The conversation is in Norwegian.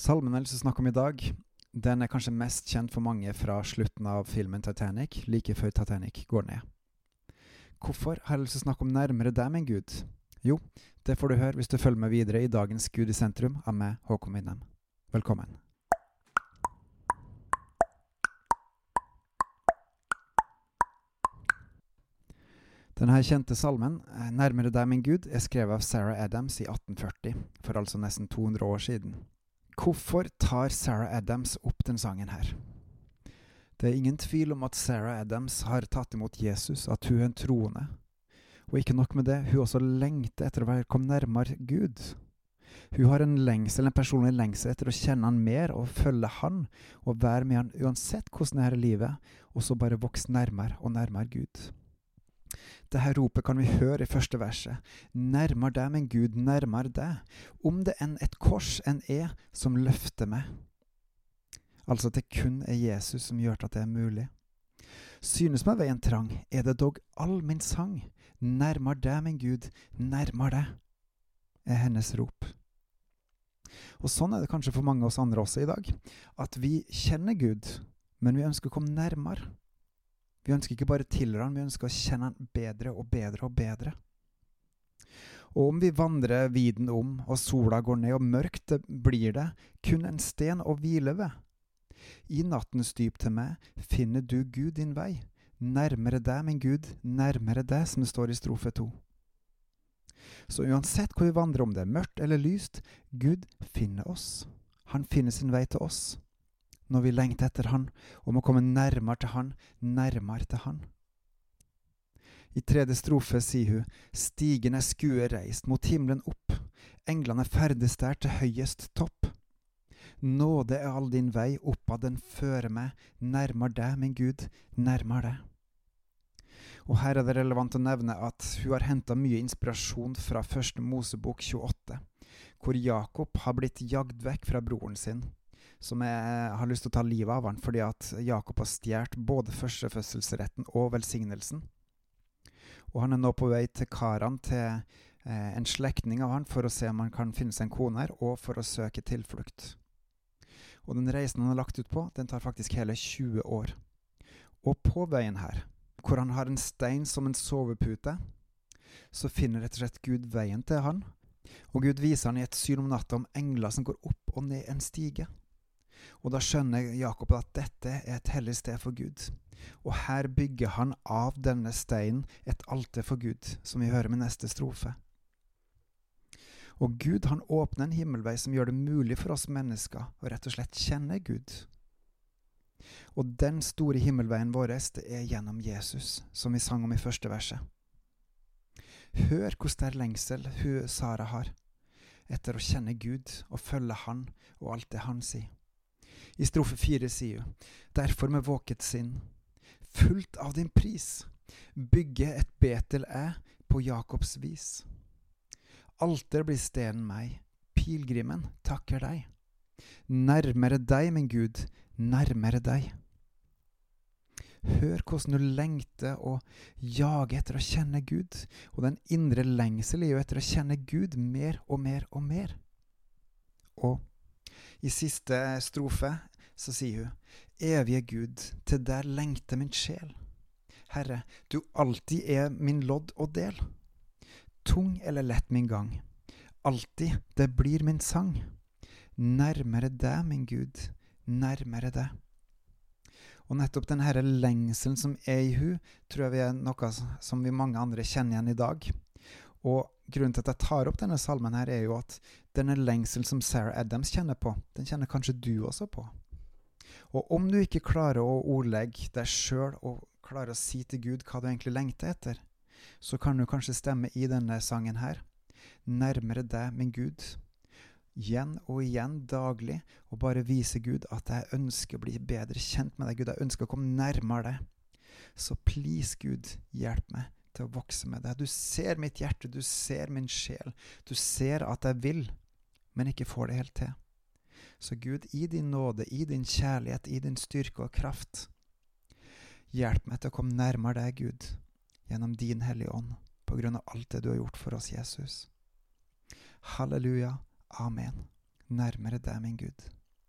Salmen jeg å snakke om i dag, den er kanskje mest kjent for mange fra slutten av filmen Titanic, like før Titanic går ned. Hvorfor har jeg lyst til å snakke om nærmere deg, min Gud? Jo, det får du høre hvis du følger med videre i dagens Gud i sentrum av meg, Håkon Winnem. Velkommen. Denne kjente salmen, 'Nærmere deg, min Gud', er skrevet av Sarah Adams i 1840, for altså nesten 200 år siden. Hvorfor tar Sarah Adams opp den sangen her? Det er ingen tvil om at Sarah Adams har tatt imot Jesus, at hun er en troende. Og ikke nok med det, hun også lengter etter å komme nærmere Gud. Hun har en lengsel, en personlig lengsel etter å kjenne han mer og følge han, og være med han uansett hvordan det er i livet, og så bare vokse nærmere og nærmere Gud. Dette ropet kan vi høre i første verset. Nærmer deg, min Gud, nærmer deg. Om det enn et kors enn er som løfter meg. Altså at det kun er Jesus som gjør at det er mulig. Synes meg veien trang, er det dog all min sang. Nærmer deg, min Gud, nærmer deg, er hennes rop. Og sånn er det kanskje for mange av oss andre også i dag. At vi kjenner Gud, men vi ønsker å komme nærmere. Vi ønsker ikke bare tilhøre han, vi ønsker å kjenne han bedre og bedre og bedre. Og om vi vandrer viden om, og sola går ned og mørkt blir det, kun en sten å hvile ved. I nattens dyp til meg finner du Gud din vei, nærmere deg, min Gud, nærmere deg, som det står i strofe to. Så uansett hvor vi vandrer, om det er mørkt eller lyst, Gud finner oss. Han finner sin vei til oss når vi lengter etter Han, om å komme nærmere til Han, nærmere til Han. I tredje strofe sier hun, stigen er skue reist mot himmelen opp, englene ferdes der til høyest topp. Nåde er all din vei, oppad den fører meg, nærmere deg, min Gud, nærmere deg. Og her er det relevant å nevne at hun har henta mye inspirasjon fra første Mosebok 28, hvor Jakob har blitt jagd vekk fra broren sin som jeg har lyst til å ta livet av han fordi at Jakob har stjålet både førstefødselsretten og velsignelsen. Og han er nå på vei til Karan, til eh, en slektning av han, for å se om han kan finne seg en kone her, og for å søke tilflukt. Og den reisen han har lagt ut på, den tar faktisk hele 20 år. Og på veien her, hvor han har en stein som en sovepute, så finner rett og slett Gud veien til han. Og Gud viser han i et syn om natta om engler som går opp og ned en stige. Og da skjønner Jakob at dette er et hellig sted for Gud. Og her bygger han av denne steinen et alter for Gud, som vi hører med neste strofe. Og Gud han åpner en himmelvei som gjør det mulig for oss mennesker å rett og slett kjenne Gud. Og den store himmelveien vår det er gjennom Jesus, som vi sang om i første verset. Hør hvor sterk lengsel hun Sara har etter å kjenne Gud og følge Han og alt det Han sier. I strofe fire sier hun, derfor med våket sinn, fullt av din pris, bygge et Betel æ på Jakobs vis. Alter blir stenen meg, pilegrimen takker deg. Nærmere deg, min Gud, nærmere deg. Hør hvordan du lengter og jager etter å kjenne Gud, og den indre lengsel er jo etter å kjenne Gud mer og mer og mer. Og i siste strofe så sier hun, Evige Gud, til der lengter min sjel. Herre, du alltid er min lodd og del. Tung eller lett min gang, alltid det blir min sang. Nærmere deg, min Gud, nærmere deg. Og nettopp denne lengselen som er i hun, tror jeg vi er noe som vi mange andre kjenner igjen i dag. Og grunnen til at jeg tar opp denne salmen, her er jo at denne lengselen som Sarah Adams kjenner på, den kjenner kanskje du også på. Og om du ikke klarer å ordlegge deg sjøl og klarer å si til Gud hva du egentlig lengter etter, så kan du kanskje stemme i denne sangen her. Nærmere deg, min Gud. Igjen og igjen daglig, og bare vise Gud at jeg ønsker å bli bedre kjent med deg, Gud. Jeg ønsker å komme nærmere deg. Så please, Gud, hjelp meg til å vokse med deg. Du ser mitt hjerte, du ser min sjel. Du ser at jeg vil, men ikke får det helt til. Så Gud, i din nåde, i din kjærlighet, i din styrke og kraft, hjelp meg til å komme nærmere deg, Gud, gjennom din Hellige Ånd, på grunn av alt det du har gjort for oss, Jesus. Halleluja. Amen. nærmere deg, min Gud.